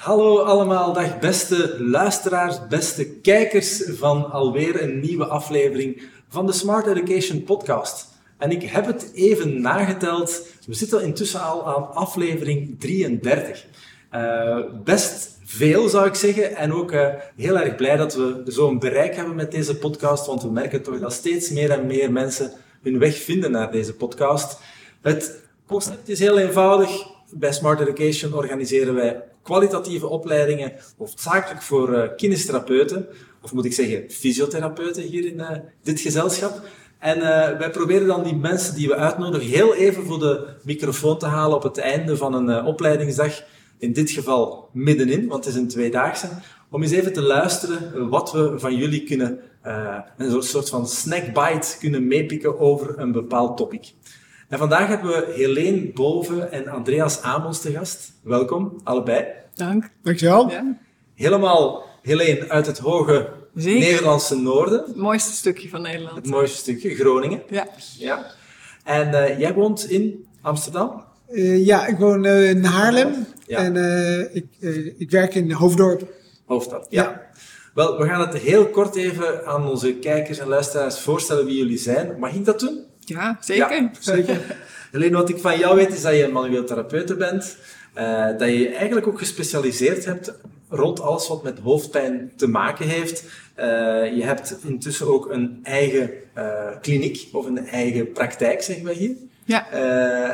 Hallo allemaal, dag beste luisteraars, beste kijkers van alweer een nieuwe aflevering van de Smart Education Podcast. En ik heb het even nageteld. We zitten intussen al aan aflevering 33. Uh, best veel zou ik zeggen. En ook uh, heel erg blij dat we zo'n bereik hebben met deze podcast. Want we merken toch dat steeds meer en meer mensen hun weg vinden naar deze podcast. Het concept is heel eenvoudig. Bij Smart Education organiseren wij kwalitatieve opleidingen, hoofdzakelijk voor uh, of moet ik zeggen fysiotherapeuten hier in uh, dit gezelschap. En uh, wij proberen dan die mensen die we uitnodigen heel even voor de microfoon te halen op het einde van een opleidingsdag. In dit geval middenin, want het is een tweedaagse. Om eens even te luisteren wat we van jullie kunnen, een soort van snackbite kunnen meepikken over een bepaald topic. En vandaag hebben we Helene Boven en Andreas Amons te gast. Welkom, allebei. Dank. Dankjewel. Ja. Helemaal, Helene, uit het hoge Zeker. Nederlandse noorden. Het mooiste stukje van Nederland. Het mooiste stukje, Groningen. Ja. ja. En uh, jij woont in Amsterdam? Uh, ja, ik woon uh, in Haarlem. Ja. En ik, ik werk in Hoofddorp. Hoofddorp, ja. ja. Wel, we gaan het heel kort even aan onze kijkers en luisteraars voorstellen wie jullie zijn. Mag ik dat doen? Ja, zeker. Ja, zeker. Alleen wat ik van jou weet is dat je een manueel therapeute bent. Uh, dat je eigenlijk ook gespecialiseerd hebt rond alles wat met hoofdpijn te maken heeft. Uh, je hebt intussen ook een eigen uh, kliniek of een eigen praktijk, zeggen we hier. Ja.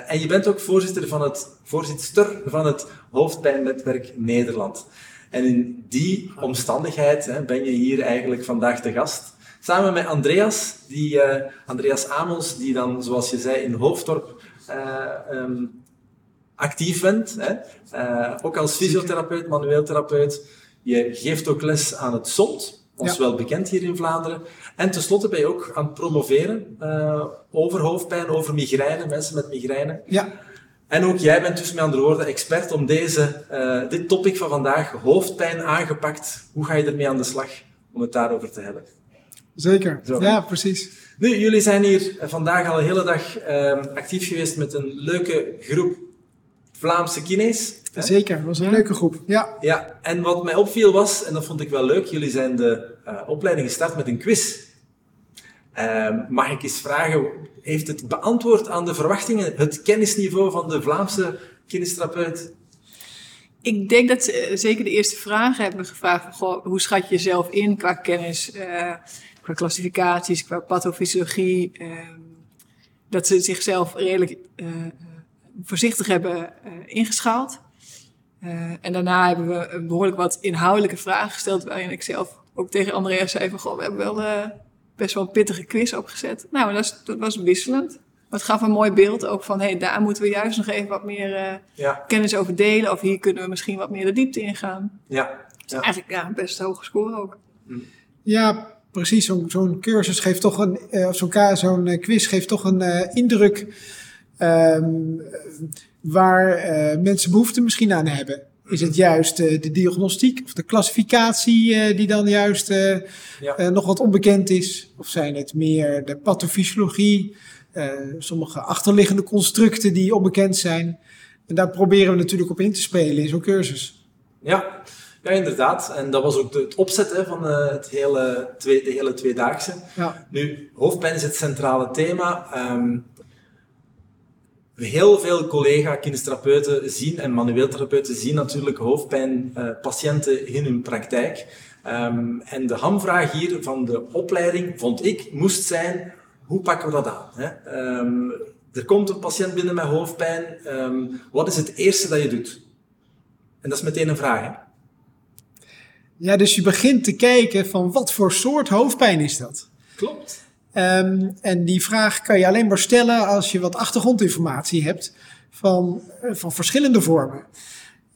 en je bent ook voorzitter van het, voorzitter van het Hoofdpijnnetwerk Nederland. En in die omstandigheid hè, ben je hier eigenlijk vandaag de gast. Samen met Andreas, die, uh, Andreas Amels, die dan, zoals je zei, in Hoofddorp uh, um, actief bent. Hè? Uh, ook als fysiotherapeut, manueel therapeut. Je geeft ook les aan het SONT, ons ja. wel bekend hier in Vlaanderen. En tenslotte ben je ook aan het promoveren over hoofdpijn, over migraine, mensen met migraine. Ja. En ook jij bent dus met andere woorden expert om deze, dit topic van vandaag, hoofdpijn aangepakt. Hoe ga je ermee aan de slag om het daarover te hebben? Zeker, Zo. ja, precies. Nu, jullie zijn hier vandaag al een hele dag um, actief geweest met een leuke groep Vlaamse kines. Zeker, dat was een leuke groep, ja. Ja, en wat mij opviel was, en dat vond ik wel leuk, jullie zijn de uh, opleiding gestart met een quiz. Uh, mag ik eens vragen, heeft het beantwoord aan de verwachtingen, het kennisniveau van de Vlaamse kinestherapeut? Ik denk dat ze zeker de eerste vragen hebben gevraagd: goh, hoe schat je jezelf in qua kennis? Uh, qua klassificaties, qua pathofysiologie. Uh, dat ze zichzelf redelijk uh, voorzichtig hebben uh, ingeschaald. en daarna hebben we behoorlijk wat inhoudelijke vragen gesteld, waarin ik zelf ook tegen Andreas zei van, goh, we hebben wel best wel een pittige quiz opgezet. Nou, dat, is, dat was wisselend. Maar het gaf een mooi beeld ook van, hé, hey, daar moeten we juist nog even wat meer ja. kennis over delen. Of hier kunnen we misschien wat meer de diepte ingaan. Ja. ja. Eigenlijk ja, best hoge score ook. Ja, precies, zo'n cursus geeft toch een, uh, zo'n zo'n uh, quiz geeft toch een uh, indruk um, waar mensen behoefte misschien aan hebben. Is het juist de diagnostiek of de klassificatie die dan juist ja. nog wat onbekend is? Of zijn het meer de pathofysiologie, sommige achterliggende constructen die onbekend zijn? En daar proberen we natuurlijk op in te spelen in zo'n cursus. Ja, ja, inderdaad. En dat was ook de, het opzet hè, van uh, het hele twee, de hele tweedaagse. Ja. Nu, hoofdpijn is het centrale thema. Um, heel veel collega-kinestherapeuten zien en manueel therapeuten zien natuurlijk hoofdpijnpatiënten uh, in hun praktijk. Um, en de hamvraag hier van de opleiding, vond ik, moest zijn, hoe pakken we dat aan? Hè? Um, er komt een patiënt binnen met hoofdpijn. wat is het eerste dat je doet? En dat is meteen een vraag. Hè? Ja, dus je begint te kijken van wat voor soort hoofdpijn is dat? Klopt. Um, en die vraag kan je alleen maar stellen als je wat achtergrondinformatie hebt van, uh, van verschillende vormen.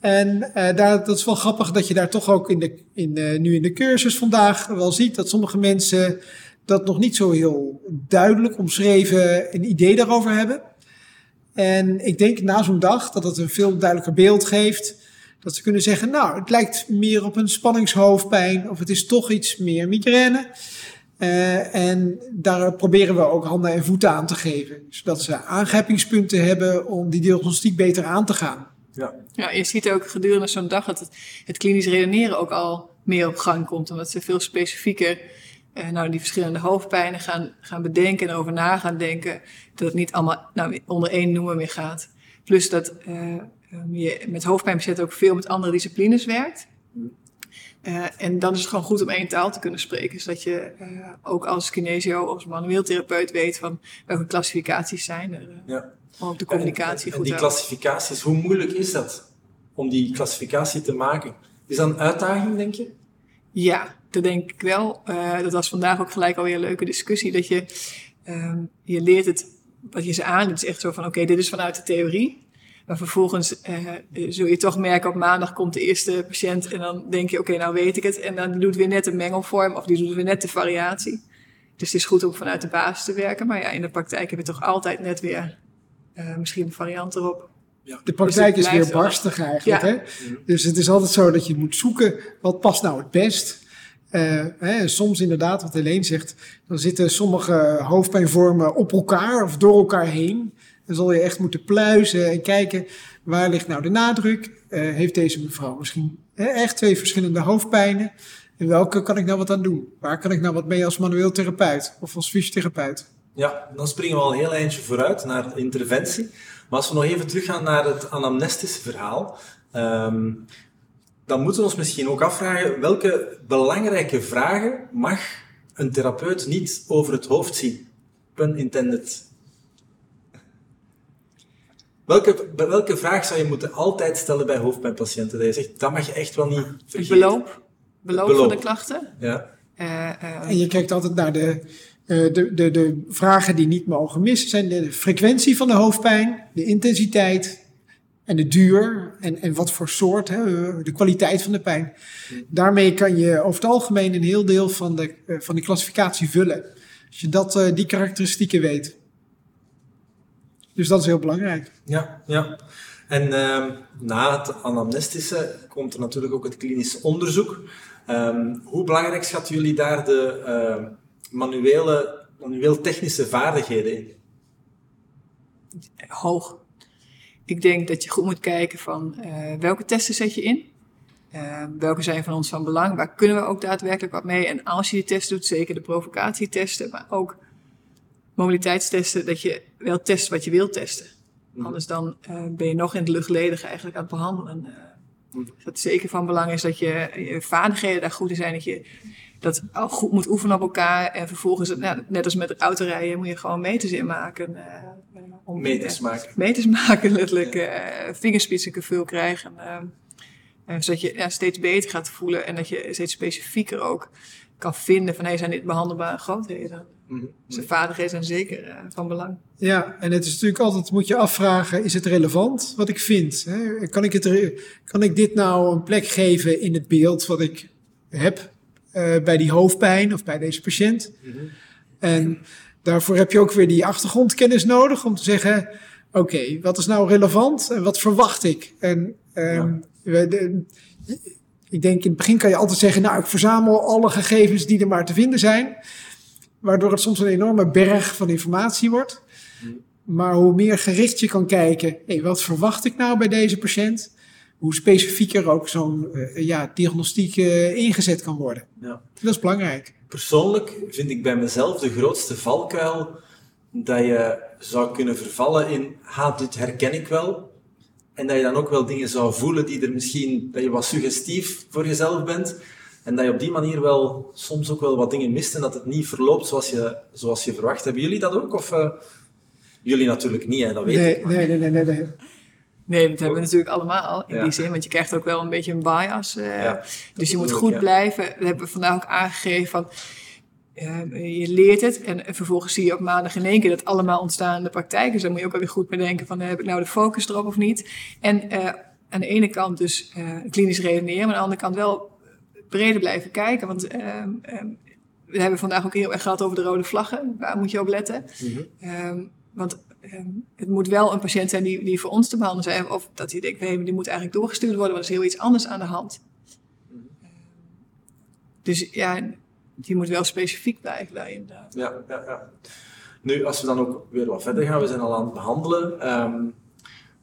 En uh, daar, dat is wel grappig dat je daar toch ook in de, in de, nu in de cursus vandaag wel ziet dat sommige mensen dat nog niet zo heel duidelijk omschreven een idee daarover hebben. En ik denk na zo'n dag dat het een veel duidelijker beeld geeft dat ze kunnen zeggen, nou, het lijkt meer op een spanningshoofdpijn of het is toch iets meer migraine. Uh, en daar proberen we ook handen en voeten aan te geven, zodat ze aangrijpingspunten hebben om die diagnostiek beter aan te gaan. Ja. Ja, je ziet ook gedurende zo'n dag dat het, het klinisch redeneren ook al meer op gang komt. Omdat ze veel specifieker eh, nou, die verschillende hoofdpijnen gaan, gaan bedenken en over na gaan denken. Dat het niet allemaal nou, onder één noemer meer gaat. Plus dat eh, je met hoofdpijnpatiënten ook veel met andere disciplines werkt. Uh, en dan is het gewoon goed om één taal te kunnen spreken. Zodat je uh, ook als kinesio of als manueel therapeut weet van welke klassificaties zijn er. Uh, Ja. om ook de communicatie En, en goed die te houden. klassificaties, hoe moeilijk is dat om die klassificatie te maken? Is dat een uitdaging, denk je? Ja, dat denk ik wel. Eh, dat was vandaag ook gelijk alweer een leuke discussie. Dat je, ehm, je leert het, wat je ze aandoet, is echt zo van, oké, dit is vanuit de theorie. Maar vervolgens eh, zul je toch merken, op maandag komt de eerste patiënt en dan denk je, oké, nou weet ik het. En dan doet weer net een mengelvorm of die doet weer net de variatie. Dus het is goed om vanuit de basis te werken. Maar ja, in de praktijk heb je toch altijd net weer eh, misschien een variant erop. De praktijk Dus is weer wel- barstig eigenlijk. Ja. Hè? Dus het is altijd zo dat je moet zoeken wat past nou het best. Eh, hè, soms inderdaad, wat Helene zegt, dan zitten sommige hoofdpijnvormen op elkaar of door elkaar heen. Dan zal je echt moeten pluizen en kijken waar ligt nou de nadruk. Eh, heeft deze mevrouw misschien echt twee verschillende hoofdpijnen? En welke kan ik nou wat aan doen? Waar kan ik nou wat mee als manueel therapeut of als fysiotherapeut? Ja, dan springen we al een heel eindje vooruit naar interventie. Maar als we nog even teruggaan naar het anamnestische verhaal, ehm, dan moeten we ons misschien ook afvragen welke belangrijke vragen mag een therapeut niet over het hoofd zien? Pun intended. Welke, welke vraag zou je moeten altijd stellen bij hoofdpijnpatiënten? Dat je zegt, dat mag je echt wel niet Het vergeten. beloop, beloop, beloop. van de klachten. Ja, Eh, eh, En je kijkt altijd naar de, eh, de, de, de vragen die niet mogen missen. Zijn de frequentie van de hoofdpijn, de intensiteit en de duur. En, en wat voor soort, hè, de kwaliteit van de pijn. Daarmee kan je over het algemeen een heel deel van de, van die klassificatie vullen. Als je dat, eh, die karakteristieken weet. Dus dat is heel belangrijk. Ja, ja. En ehm, na het anamnestische komt er natuurlijk ook het klinisch onderzoek. Ehm, hoe belangrijk schatten jullie daar de ehm, manuele, manueel-technische vaardigheden in? hoog. Ik denk dat je goed moet kijken van eh, welke testen zet je in. Welke zijn van ons van belang? Waar kunnen we ook daadwerkelijk wat mee? En als je die test doet, zeker de provocatietesten, maar ook mobiliteitstesten, dat je wel test wat je wilt testen. Mhm. Anders dan eh, ben je nog in het luchtledig eigenlijk aan het behandelen. Dat zeker van belang is dat je, je vaardigheden daar goed in zijn. Dat je dat al goed moet oefenen op elkaar. En vervolgens, nou, net als met autorijden, moet je gewoon meters inmaken. eh, eh, om- Meters maken. meters maken, letterlijk eh vingerspitsengevoel krijgen. eh, eh, zodat je ja, steeds beter gaat voelen en dat je steeds specifieker ook kan vinden van hey, zijn dit behandelbare grootheden. Mhm. Dus de vaardigheden zijn zeker eh, van belang. Ja, en het is natuurlijk altijd, moet je afvragen, is het relevant wat ik vind? Hè? Kan, ik het, kan ik dit nou een plek geven in het beeld wat ik heb eh, bij die hoofdpijn of bij deze patiënt? Mhm. En daarvoor heb je ook weer die achtergrondkennis nodig om te zeggen, oké, wat is nou relevant en wat verwacht ik? En ehm, we- de- ik denk in het begin kan je altijd zeggen, nou, ik verzamel alle gegevens die er maar te vinden zijn. Waardoor het soms een enorme berg van informatie wordt. Maar hoe meer gericht je kan kijken, hey, wat verwacht ik nou bij deze patiënt? Hoe specifieker ook zo'n eh, ja, diagnostiek eh, ingezet kan worden. Ja. Dat is belangrijk. Persoonlijk vind ik bij mezelf de grootste valkuil dat je zou kunnen vervallen in, ha, dit herken ik wel. En dat je dan ook wel dingen zou voelen die er misschien, dat je wat suggestief voor jezelf bent. En dat je op die manier wel soms ook wel wat dingen mist en dat het niet verloopt zoals je, zoals je verwacht. Hebben jullie dat ook? Of eh, jullie natuurlijk niet, hè, dat weet Nee, ik. maar- nee, nee, nee, nee, nee. Nee, dat hebben we natuurlijk allemaal in Ja. die zin. Want je krijgt ook wel een beetje een bias. eh, Ja, dus je moet goed ja. blijven. Dat hebben we vandaag ook aangegeven. Van, eh, je leert het en, en vervolgens zie je op maandag in één keer dat allemaal ontstaan in de praktijk. Dus dan moet je ook wel weer goed bedenken van heb ik nou de focus erop of niet. En eh, aan de ene kant dus eh, klinisch redeneren, maar aan de andere kant wel breder blijven kijken. Want ehm, ehm, we hebben vandaag ook heel erg gehad over de rode vlaggen. Waar moet je op letten? Mhm. Ehm, want ehm, het moet wel een patiënt zijn die, die voor ons te behandelen zijn. Of dat hij denkt, nee, die moet eigenlijk doorgestuurd worden, want er is heel iets anders aan de hand. Ehm, dus ja, die moet wel specifiek blijven daar inderdaad. Ja, ja, ja. Nu, als we dan ook weer wat verder gaan, we zijn al aan het behandelen. Ehm,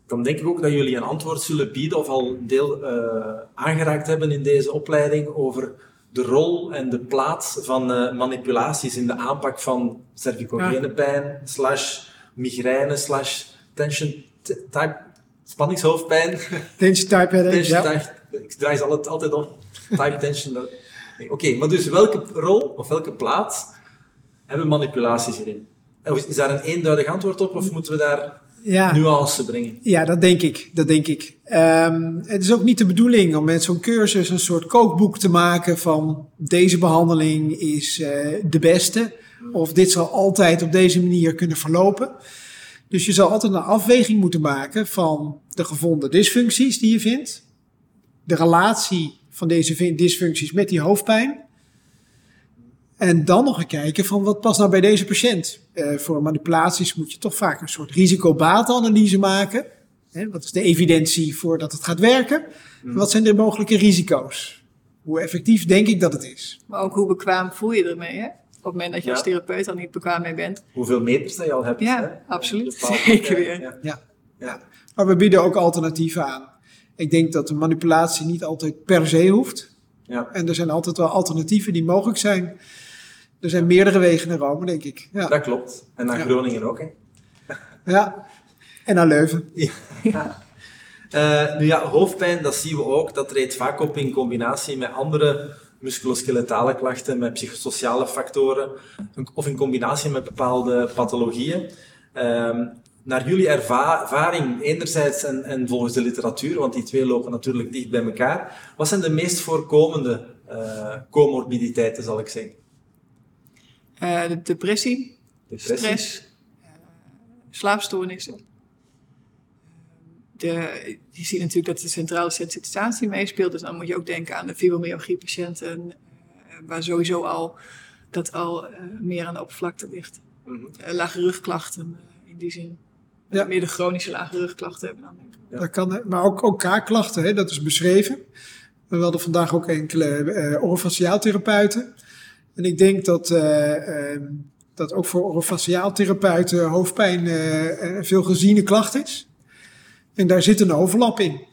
dan denk ik ook dat jullie een antwoord zullen bieden of al een deel uh, aangeraakt hebben in deze opleiding over de rol en de plaats van uh, manipulaties in de aanpak van cervicogene pijn, slash migraine, slash tension type, spanningshoofdpijn. Tension type headache, tension ja. type, ik draai ze altijd, altijd om. Type tension. Oké, okay, maar dus welke rol of welke plaats hebben manipulaties hierin? Is daar een eenduidig antwoord op of moeten we daar ja. nuance brengen? Ja, dat denk ik. Dat denk ik. Um, het is ook niet de bedoeling om met zo'n cursus een soort kookboek te maken van deze behandeling is uh, de beste. Of dit zal altijd op deze manier kunnen verlopen. Dus je zal altijd een afweging moeten maken van de gevonden dysfuncties die je vindt. De relatie van deze dysfuncties met die hoofdpijn. En dan nog een kijken van wat past nou bij deze patiënt. Uh, voor manipulaties moet je toch vaak een soort risico-batenanalyse maken. Hè, wat is de evidentie voordat het gaat werken? Mm. Wat zijn de mogelijke risico's? Hoe effectief denk ik dat het is? Maar ook hoe bekwaam voel je ermee, hè? Op het moment dat je Ja. als therapeut al niet bekwaam mee bent. Hoeveel meters dat je al hebt. Ja, hè? absoluut. Zeker weer. Ja. Ja. Ja. Maar we bieden ook alternatieven aan. Ik denk dat de manipulatie niet altijd per se hoeft. Ja. En er zijn altijd wel alternatieven die mogelijk zijn. Er zijn meerdere wegen naar Rome, denk ik. Ja. Dat klopt. En naar Ja. Groningen ook. Hè. ja. En naar Leuven. Eh, nu ja, hoofdpijn, dat zien we ook. Dat treedt vaak op in combinatie met andere musculoskeletale klachten, met psychosociale factoren, of in combinatie met bepaalde pathologieën. Ehm, naar jullie erva- ervaring, enerzijds en, en volgens de literatuur, want die twee lopen natuurlijk dicht bij elkaar, wat zijn de meest voorkomende eh, comorbiditeiten, zal ik zeggen? Eh, de depressie, Depressie? stress, eh, slaapstoornissen. De, je ziet natuurlijk dat de centrale sensitisatie meespeelt. Dus dan moet je ook denken aan de fibromyalgie-patiënten, waar sowieso al dat al meer aan de oppervlakte ligt. Mhm. Lage rugklachten in die zin. Ja. Meer de chronische lage rugklachten hebben dan. Ja. Dat kan, maar ook, ook kaakklachten, hè, dat is beschreven. We hadden vandaag ook enkele eh orofaciaaltherapeuten. En ik denk dat, eh, ehm, dat ook voor orofaciaaltherapeuten hoofdpijn een veel geziene klacht is. En daar zit een overlap in.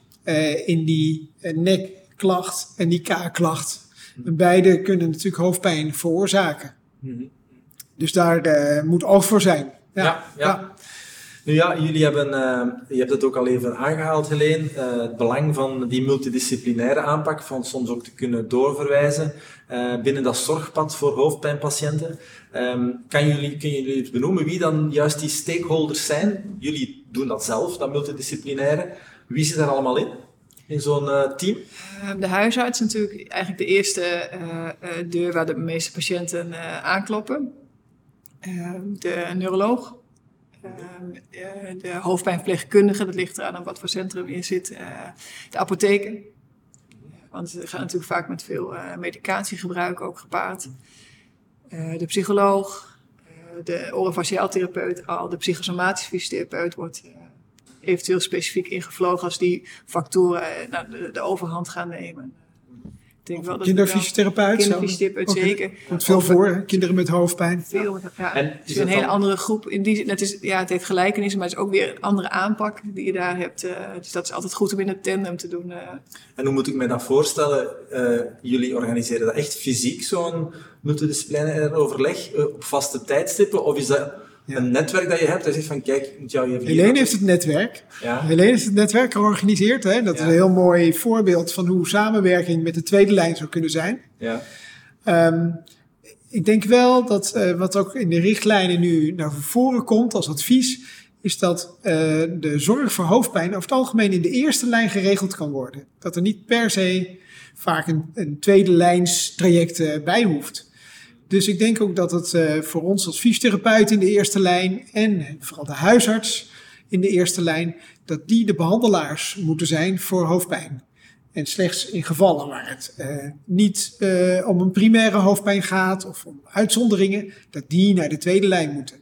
in die nekklacht en die kaakklacht. En beide kunnen natuurlijk hoofdpijn veroorzaken. Mhm. Dus daar moet oog voor zijn. Ja, ja. Nu ja, jullie hebben, eh, je hebt het ook al even aangehaald, Helene, eh, het belang van die multidisciplinaire aanpak, van soms ook te kunnen doorverwijzen eh, binnen dat zorgpad voor hoofdpijnpatiënten. Ehm, kan jullie, kun jullie benoemen wie dan juist die stakeholders zijn? Jullie doen dat zelf, dat multidisciplinaire. Wie zit daar allemaal in, in zo'n team? De huisarts is natuurlijk eigenlijk de eerste deur waar de meeste patiënten aankloppen. Eh, de neuroloog, de hoofdpijnverpleegkundige, dat ligt eraan aan wat voor centrum je zit. eh, de apotheker, want het gaat natuurlijk vaak met veel eh, medicatiegebruik ook gepaard. Eh, de psycholoog, eh, de orofaciaaltherapeut, al de psychosomatische fysiotherapeut wordt eh, eventueel specifiek ingevlogen als die factoren eh, de overhand gaan nemen. Denk wel dat Kinderfysiotherapeut. zo. Kinderfysiotherapeut, Oké. zeker. Komt veel Of- voor, hè? kinderen met hoofdpijn. Veel, ja. En het is een hele dan- andere groep. In die, het, is, ja, het heeft gelijkenissen, maar het is ook weer een andere aanpak die je daar hebt. eh, dus dat is altijd goed om in het tandem te doen. eh. En hoe moet ik me dat voorstellen? Eh, jullie organiseren dat echt fysiek, zo'n multidisciplinair overleg, op vaste tijdstippen? Of is dat Ja. een netwerk dat je hebt? Dat je zegt van, kijk, ik moet jou even... hier- Helene heeft het netwerk. Ja, Helene heeft het netwerk georganiseerd. Hè? Dat is een heel mooi voorbeeld van hoe samenwerking met de tweede lijn zou kunnen zijn. ja. Ehm, ik denk wel dat eh, wat ook in de richtlijnen nu naar voren komt als advies, is dat eh, de zorg voor hoofdpijn over het algemeen in de eerste lijn geregeld kan worden. Dat er niet per se vaak een, een tweede lijns traject eh, bij hoeft. Dus ik denk ook dat het eh, voor ons als fysiotherapeut in de eerste lijn en vooral de huisarts in de eerste lijn, dat die de behandelaars moeten zijn voor hoofdpijn. En slechts in gevallen waar het eh, niet eh, om een primaire hoofdpijn gaat of om uitzonderingen, dat die naar de tweede lijn moeten.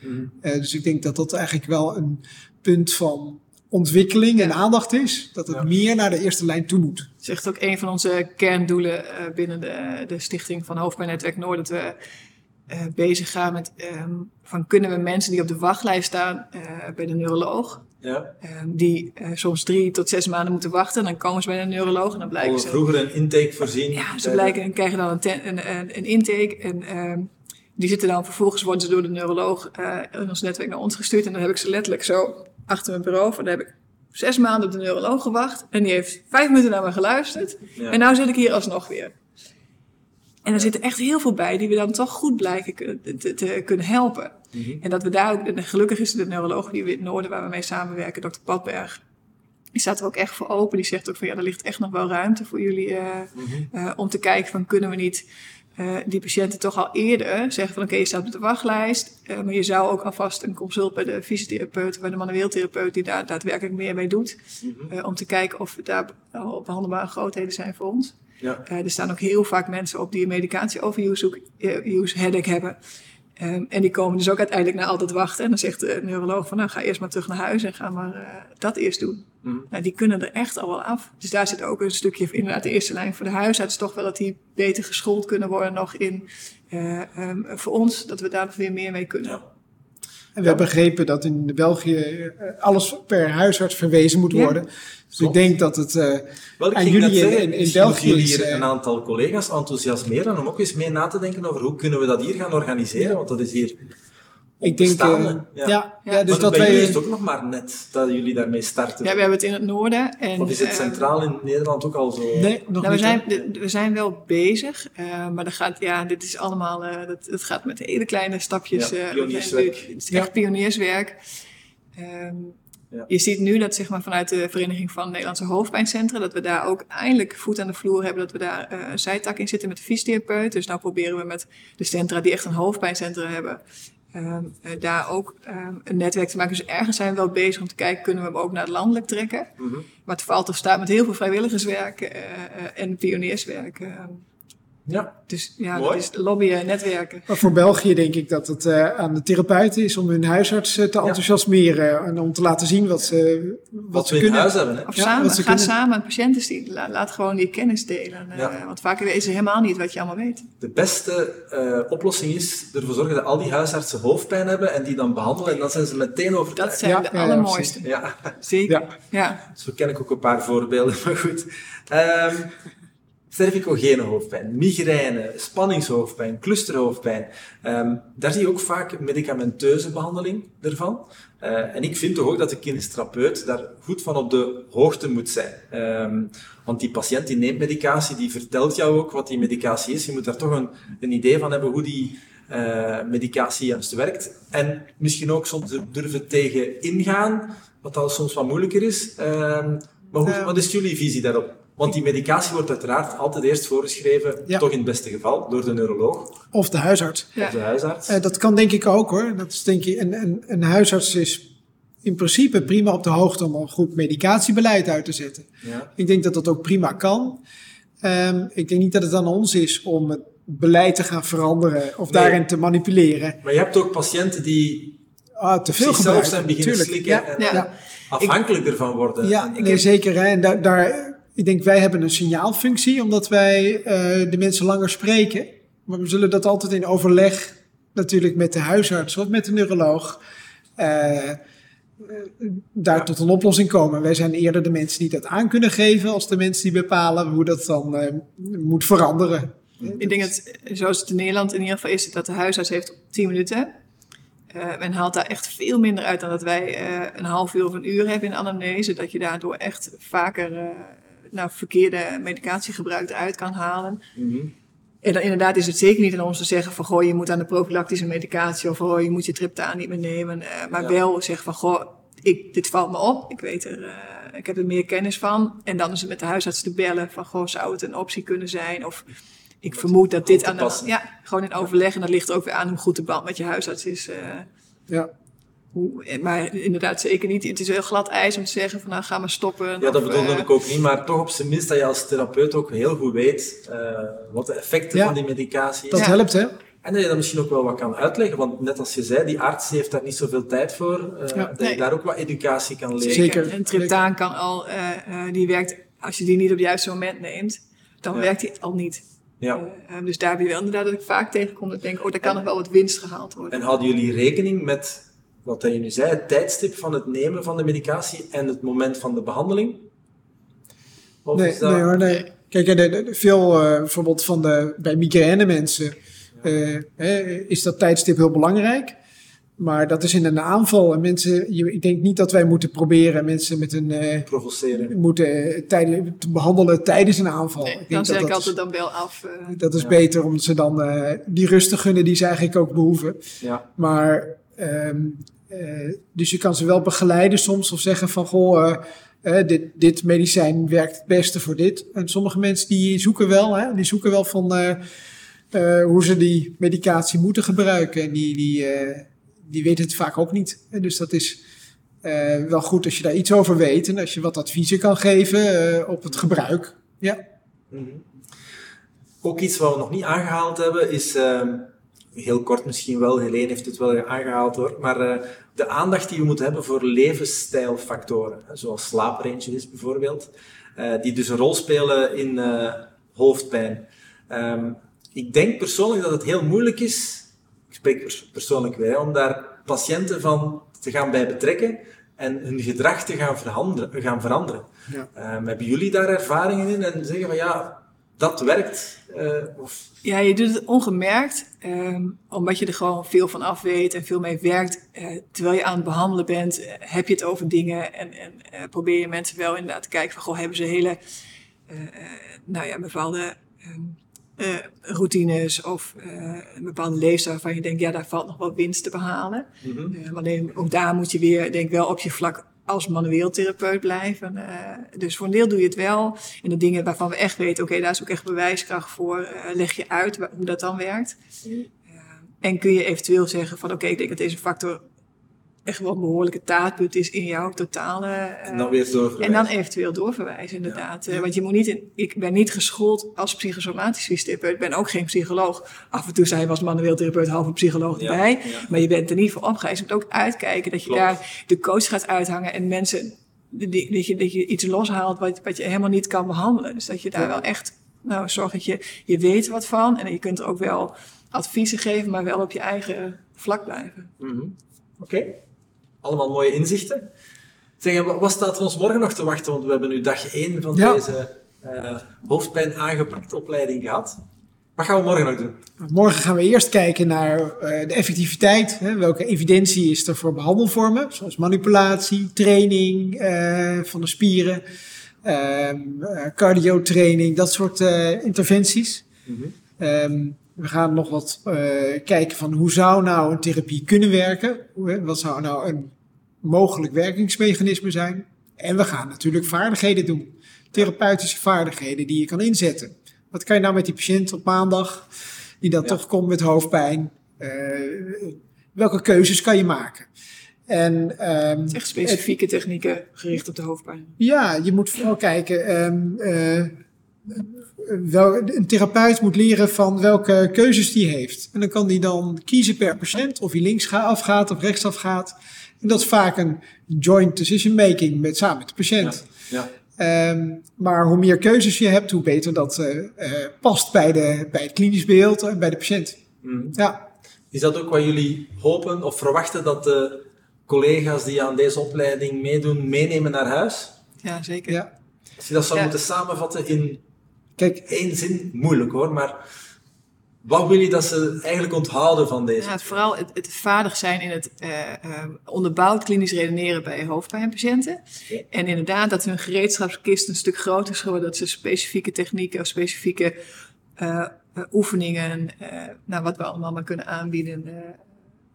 Mhm. Dus ik denk dat dat eigenlijk wel een punt van ontwikkeling en aandacht is. Dat het Ja. meer naar de eerste lijn toe moet. Het is echt ook een van onze kerndoelen eh, binnen de, de stichting van Hoofdpijnnetwerk Noord. Dat we eh, bezig gaan met ehm, van kunnen we mensen die op de wachtlijst staan eh, bij de neuroloog, Ja. ehm, die soms drie tot zes maanden moeten wachten. Dan komen ze bij een neuroloog en dan blijken ze... vroeger een intake voorzien. Ja, ze blijken en krijgen dan een, ten- een, een, een intake. En ehm, die zitten dan vervolgens, worden ze door de neuroloog eh, in ons netwerk naar ons gestuurd. En dan heb ik ze letterlijk zo achter mijn bureau. En dan heb ik zes maanden op de neuroloog gewacht. En die heeft vijf minuten naar me geluisterd. ja. En nou zit ik hier alsnog weer. En er zitten echt heel veel bij die we dan toch goed blijken te kunnen helpen. Mhm. En dat we daar ook, en gelukkig is de neuroloog die we in het noorden waar we mee samenwerken, dokter Padberg, die staat er ook echt voor open. Die zegt ook van ja, er ligt echt nog wel ruimte voor jullie eh, Mhm. eh, om te kijken van kunnen we niet eh, die patiënten toch al eerder zeggen van oké, je staat op de wachtlijst, eh, maar je zou ook alvast een consult bij de fysiotherapeut, bij de manueel therapeut die daar daadwerkelijk meer mee doet, Mhm. eh, om te kijken of daar al behandelbare grootheden zijn voor ons. Ja. Er staan ook heel vaak mensen op die een medicatie-overuse zoek- eh, use headache hebben. Ehm, en die komen dus ook uiteindelijk naar altijd wachten. En dan zegt de neuroloog van nou ga eerst maar terug naar huis en ga maar eh, dat eerst doen. Mhm. Nou, die kunnen er echt al wel af. Dus daar zit ook een stukje inderdaad de eerste lijn voor de huisarts. Toch wel dat die beter geschoold kunnen worden nog in eh, ehm, voor ons. Dat we daar nog weer meer mee kunnen. Ja. En we hebben begrepen dat in België eh, alles per huisarts verwezen moet Ja. worden. Dus Klopt. ik denk dat het eh, Wel, ik aan jullie in, zeggen, in, België jullie is, hier eh, een aantal collega's enthousiasmeren om ook eens mee na te denken over hoe kunnen we dat hier gaan organiseren, Ja. want dat is hier ik denk, eh, onbestaande. ja. Ja, Ja. dus maar dat bij wij, is het ook nog maar net dat jullie daarmee starten. Ja, we hebben het in het noorden. En, of is het ehm, centraal in Nederland ook al zo? nee, nog Nou, we, zijn, we zijn wel bezig, eh, maar dat gaat, ja, dit is allemaal, eh, dat, dat gaat met hele kleine stapjes. Ja, eh, pionierswerk. Het is Ja. echt pionierswerk. Ehm, Ja. Je ziet nu dat zeg maar, vanuit de Vereniging van Nederlandse Hoofdpijncentra, dat we daar ook eindelijk voet aan de vloer hebben, dat we daar eh, een zijtak in zitten met de fysiotherapeut. Dus nou proberen we met de centra die echt een hoofdpijncentrum hebben, ehm, eh, daar ook ehm, een netwerk te maken. Dus ergens zijn we wel bezig om te kijken, kunnen we hem ook naar het landelijk trekken. Mhm. Maar het valt of staat met heel veel vrijwilligerswerk eh, eh, en pionierswerk. Ja, dus ja, Mooi. dat is lobbyen, netwerken. Maar voor België denk ik dat het eh, aan de therapeuten is om hun huisarts eh, te Ja. enthousiasmeren. En om te laten zien wat ze, wat wat ze we in kunnen. huis hebben. Hè? Of Ja, samen, want ze ga kunnen- samen patiënten zien. La- laat gewoon die kennis delen. eh, Ja. Want vaak weten ze helemaal niet wat je allemaal weet. De beste eh, oplossing is ervoor zorgen dat al die huisartsen hoofdpijn hebben en die dan behandelen en dan zijn ze meteen Dat overtuigd. zijn Ja, de allermooiste. Ja, Zeker. Ja. Ja. zo ken ik ook een paar voorbeelden, maar goed. Ehm cervicogene hoofdpijn, migraine, spanningshoofdpijn, clusterhoofdpijn. Ehm, daar zie je ook vaak medicamenteuze behandeling ervan. Eh, en ik vind toch ook dat de kinestherapeut daar goed van op de hoogte moet zijn. Ehm, want die patiënt die neemt medicatie, die vertelt jou ook wat die medicatie is. Je moet daar toch een, een idee van hebben hoe die eh, medicatie juist werkt. En misschien ook soms durven tegen ingaan, wat al soms wat moeilijker is. Ehm, maar hoe, wat is jullie visie daarop? Want die medicatie wordt uiteraard altijd eerst voorgeschreven, Ja. toch in het beste geval, door de neuroloog Of de huisarts. Ja. of de huisarts. Eh, dat kan denk ik ook hoor. Dat is denk ik, een, een, een huisarts is in principe prima op de hoogte om een goed medicatiebeleid uit te zetten. ja. Ik denk dat dat ook prima kan. Ehm, ik denk niet dat het aan ons is om het beleid te gaan veranderen of Nee. daarin te manipuleren. Maar je hebt ook patiënten die Ah, te veel zichzelf gebruiken. zijn beginnen tuurlijk. slikken Ja, en afhankelijk ervan worden. Ja, En- nee, zeker. Hè. En daar, daar, ik denk wij hebben een signaalfunctie, omdat wij eh, de mensen langer spreken. Maar we zullen dat altijd in overleg natuurlijk met de huisarts of met de neuroloog eh, daar tot een oplossing komen. Wij zijn eerder de mensen die dat aan kunnen geven als de mensen die bepalen hoe dat dan eh, moet veranderen. Ik denk dat, zoals het in Nederland in ieder geval is, dat de huisarts heeft 10 minuten. Eh men haalt daar echt veel minder uit dan dat wij een half uur of een uur hebben in anamnese. Dat je daardoor echt vaker nou, verkeerde medicatiegebruik eruit kan halen. Mhm. En dan inderdaad is het zeker niet aan ons te zeggen van goh, je moet aan de profilactische medicatie of goh, je moet je triptaan niet meer nemen. Eh, maar Ja. wel zeggen van goh, ik, dit valt me op, ik weet er, eh, ik heb er meer kennis van. En dan is het met de huisarts te bellen van goh, zou het een optie kunnen zijn? Of ik vermoed dat dit aan de. Ja, gewoon in overleg. En dat ligt ook weer aan hoe goed de band met je huisarts is. eh, Ja. Hoe, eh, maar inderdaad zeker niet. Het is heel glad ijs om te zeggen van nou ga maar stoppen. Ja, dat bedoelde eh, ik ook niet, maar toch op zijn minst dat je als therapeut ook heel goed weet eh, wat de effecten Ja. van die medicatie Dat is. Ja. helpt hè? En dat je dat misschien ook wel wat kan uitleggen, want net als je zei, die arts heeft daar niet zoveel tijd voor, eh, Ja. dat Nee. je daar ook wat educatie kan leren. Zeker. En triptaan kan al, eh, eh, die werkt, als je die niet op het juiste moment neemt, dan Ja. werkt die al niet. Ja. Dus daar heb je wel inderdaad dat ik vaak tegenkom dat ik denk, oh, daar kan nog wel wat winst gehaald worden. En houden jullie rekening met wat je nu zei, het tijdstip van het nemen van de medicatie en het moment van de behandeling? Of nee, dat... nee hoor, nee. Kijk, veel uh, bijvoorbeeld van de, bij migraine mensen uh, is dat tijdstip heel belangrijk. Maar dat is in een aanval. En mensen, ik denk niet dat wij moeten proberen mensen met een. Uh, Provoceren. Moeten tijden, te behandelen tijdens een aanval. Nee, ik dan zeg ik altijd dan wel af. Uh, dat is beter om ze dan uh, die rust te gunnen die ze eigenlijk ook behoeven. Ja. Maar. Um, dus je kan ze wel begeleiden soms of zeggen van goh. dit, dit medicijn werkt het beste voor dit. En sommige mensen die zoeken wel, hè, die zoeken wel van hoe ze die medicatie moeten gebruiken. En die, die, die weten het vaak ook niet. Dus dat is wel goed als je daar iets over weet en als je wat adviezen kan geven op het gebruik. Ja. Mm. Ook iets wat we nog niet aangehaald hebben is, uh, heel kort misschien wel, Helene heeft het wel aangehaald hoor, maar uh, de aandacht die we moeten hebben voor levensstijlfactoren, zoals slaaprentjes bijvoorbeeld, die dus een rol spelen in hoofdpijn. Um, ik denk persoonlijk dat het heel moeilijk is ik spreek persoonlijk weer, om daar patiënten van te gaan bij betrekken en hun gedrag te gaan veranderen. Gaan veranderen. Ja. Um, hebben jullie daar ervaringen in en zeggen van ja, dat werkt? Uh, of... Ja, je doet het ongemerkt, um, omdat je er gewoon veel van af weet en veel mee werkt. Uh, terwijl je aan het behandelen bent, uh, heb je het over dingen en, en probeer je mensen wel inderdaad te kijken van, goh, hebben ze hele, nou ja, bepaalde um, uh, routines of een bepaalde leefstijl waarvan je denkt, ja, daar valt nog wel winst te behalen. Mm -hmm. uh, alleen ook daar moet je weer, denk wel, op je vlak als manueel therapeut blijven. dus voor een deel doe je het wel. En de dingen waarvan we echt weten, oké, okay, daar is ook echt bewijskracht voor, leg je uit hoe dat dan werkt. -hmm. en kun je eventueel zeggen van, oké, okay, ik denk dat deze factor echt wel een behoorlijke taartput is in jouw totale... Uh, en dan weer doorverwijzen. En dan eventueel doorverwijzen, inderdaad. Ja. Uh, want je moet niet... In, ik ben niet geschoold als psychosomatisch fysiotherapeut. Ik ben ook geen psycholoog. Af en toe zei je als manueel therapeut half een psycholoog ja. erbij. Ja. Maar je bent er niet voor opgereisd. Je moet ook uitkijken dat je Klopt. daar de coach gaat uithangen en mensen... Die, dat, je, dat je iets loshaalt wat, wat je helemaal niet kan behandelen. Dus dat je daar wel echt... Nou, zorg dat je, je weet wat van. En je kunt er ook wel adviezen geven, maar wel op je eigen vlak blijven. Mm -hmm. Oké. Okay allemaal mooie inzichten. Zeg, wat staat er ons morgen nog te wachten? Want we hebben nu dag 1 van ja. deze uh, hoofdpijn aangepakt opleiding gehad. Wat gaan we morgen nog doen? Morgen gaan we eerst kijken naar uh, de effectiviteit. Hè? Welke evidentie is er voor behandelvormen? Zoals manipulatie, training uh, van de spieren, cardiotraining, dat soort interventies. Mm -hmm. um, we gaan nog wat kijken van hoe zou nou een therapie kunnen werken? Wat zou nou een mogelijk werkingsmechanisme zijn? En we gaan natuurlijk vaardigheden doen. Therapeutische vaardigheden die je kan inzetten. Wat kan je nou met die patiënt op maandag, die dan ja. toch komt met hoofdpijn? Uh, welke keuzes kan je maken? En, um, het echt specifieke het, technieken gericht op de hoofdpijn. Ja, je moet vooral kijken. Um, uh, wel, een therapeut moet leren van welke keuzes die heeft. En dan kan die dan kiezen per patiënt of hij links afgaat of rechtsaf gaat. En dat is vaak een joint decision making met, samen met de patiënt. Ja, ja. Um, maar hoe meer keuzes je hebt, hoe beter dat uh, uh, past bij, de, bij het klinisch beeld en bij de patiënt. Mm. Ja. Is dat ook wat jullie hopen of verwachten dat de collega's die aan deze opleiding meedoen, meenemen naar huis? Ja, zeker. Ja. Als je dat zou moeten samenvatten in Kijk, één zin, moeilijk hoor, maar wat wil je dat ze eigenlijk onthouden van deze? Ja, het, vooral het, het, vaardig zijn in het uh, uh, onderbouwd klinisch redeneren bij hoofdpijnpatiënten. Ja. En inderdaad dat hun gereedschapskist een stuk groter is geworden, dat ze specifieke technieken of specifieke uh, oefeningen, nou, wat we allemaal maar kunnen aanbieden,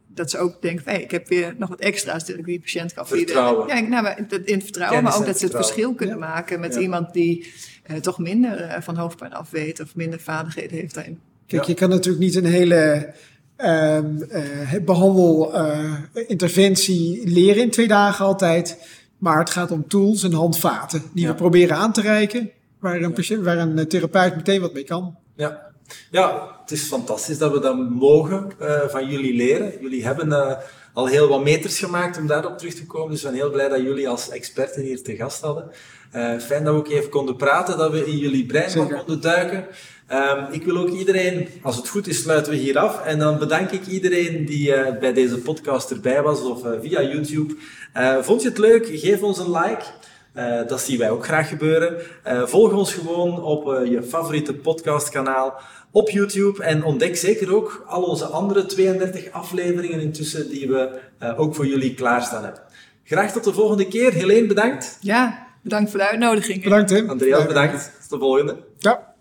dat ze ook denken, hey, ik heb weer nog wat extra's dat ik die patiënt kan bieden. Vertrouwen. Ja, nou, in het vertrouwen, maar ook dat ze het verschil kunnen ja. maken met ja. iemand die toch minder van hoofdpijn af weet of minder vaardigheden heeft daarin. Kijk, je kan natuurlijk niet een hele um, uh, behandelinterventie leren in twee dagen altijd. Maar het gaat om tools en handvaten die we proberen aan te reiken, waar een, patiënt, waar een therapeut meteen wat mee kan. Ja, Ja, het is fantastisch dat we dat mogen uh, van jullie leren. Jullie hebben al heel wat meters gemaakt om daarop terug te komen. Dus we zijn heel blij dat jullie als experten hier te gast hadden. Uh, fijn dat we ook even konden praten, dat we in jullie brein konden duiken. Um, ik wil ook iedereen, als het goed is, sluiten we hier af. En dan bedank ik iedereen die uh, bij deze podcast erbij was of uh, via YouTube. vond je het leuk? Geef ons een like. Uh, dat zien wij ook graag gebeuren. Uh, volg ons gewoon op uh, je favoriete podcastkanaal op YouTube en ontdek zeker ook al onze andere 32 afleveringen intussen die we ook voor jullie klaarstaan hebben. Graag tot de volgende keer. Helene, bedankt. Ja, bedankt voor de uitnodiging. Bedankt Tim. Andreas, bedankt. Tot de volgende. Ja.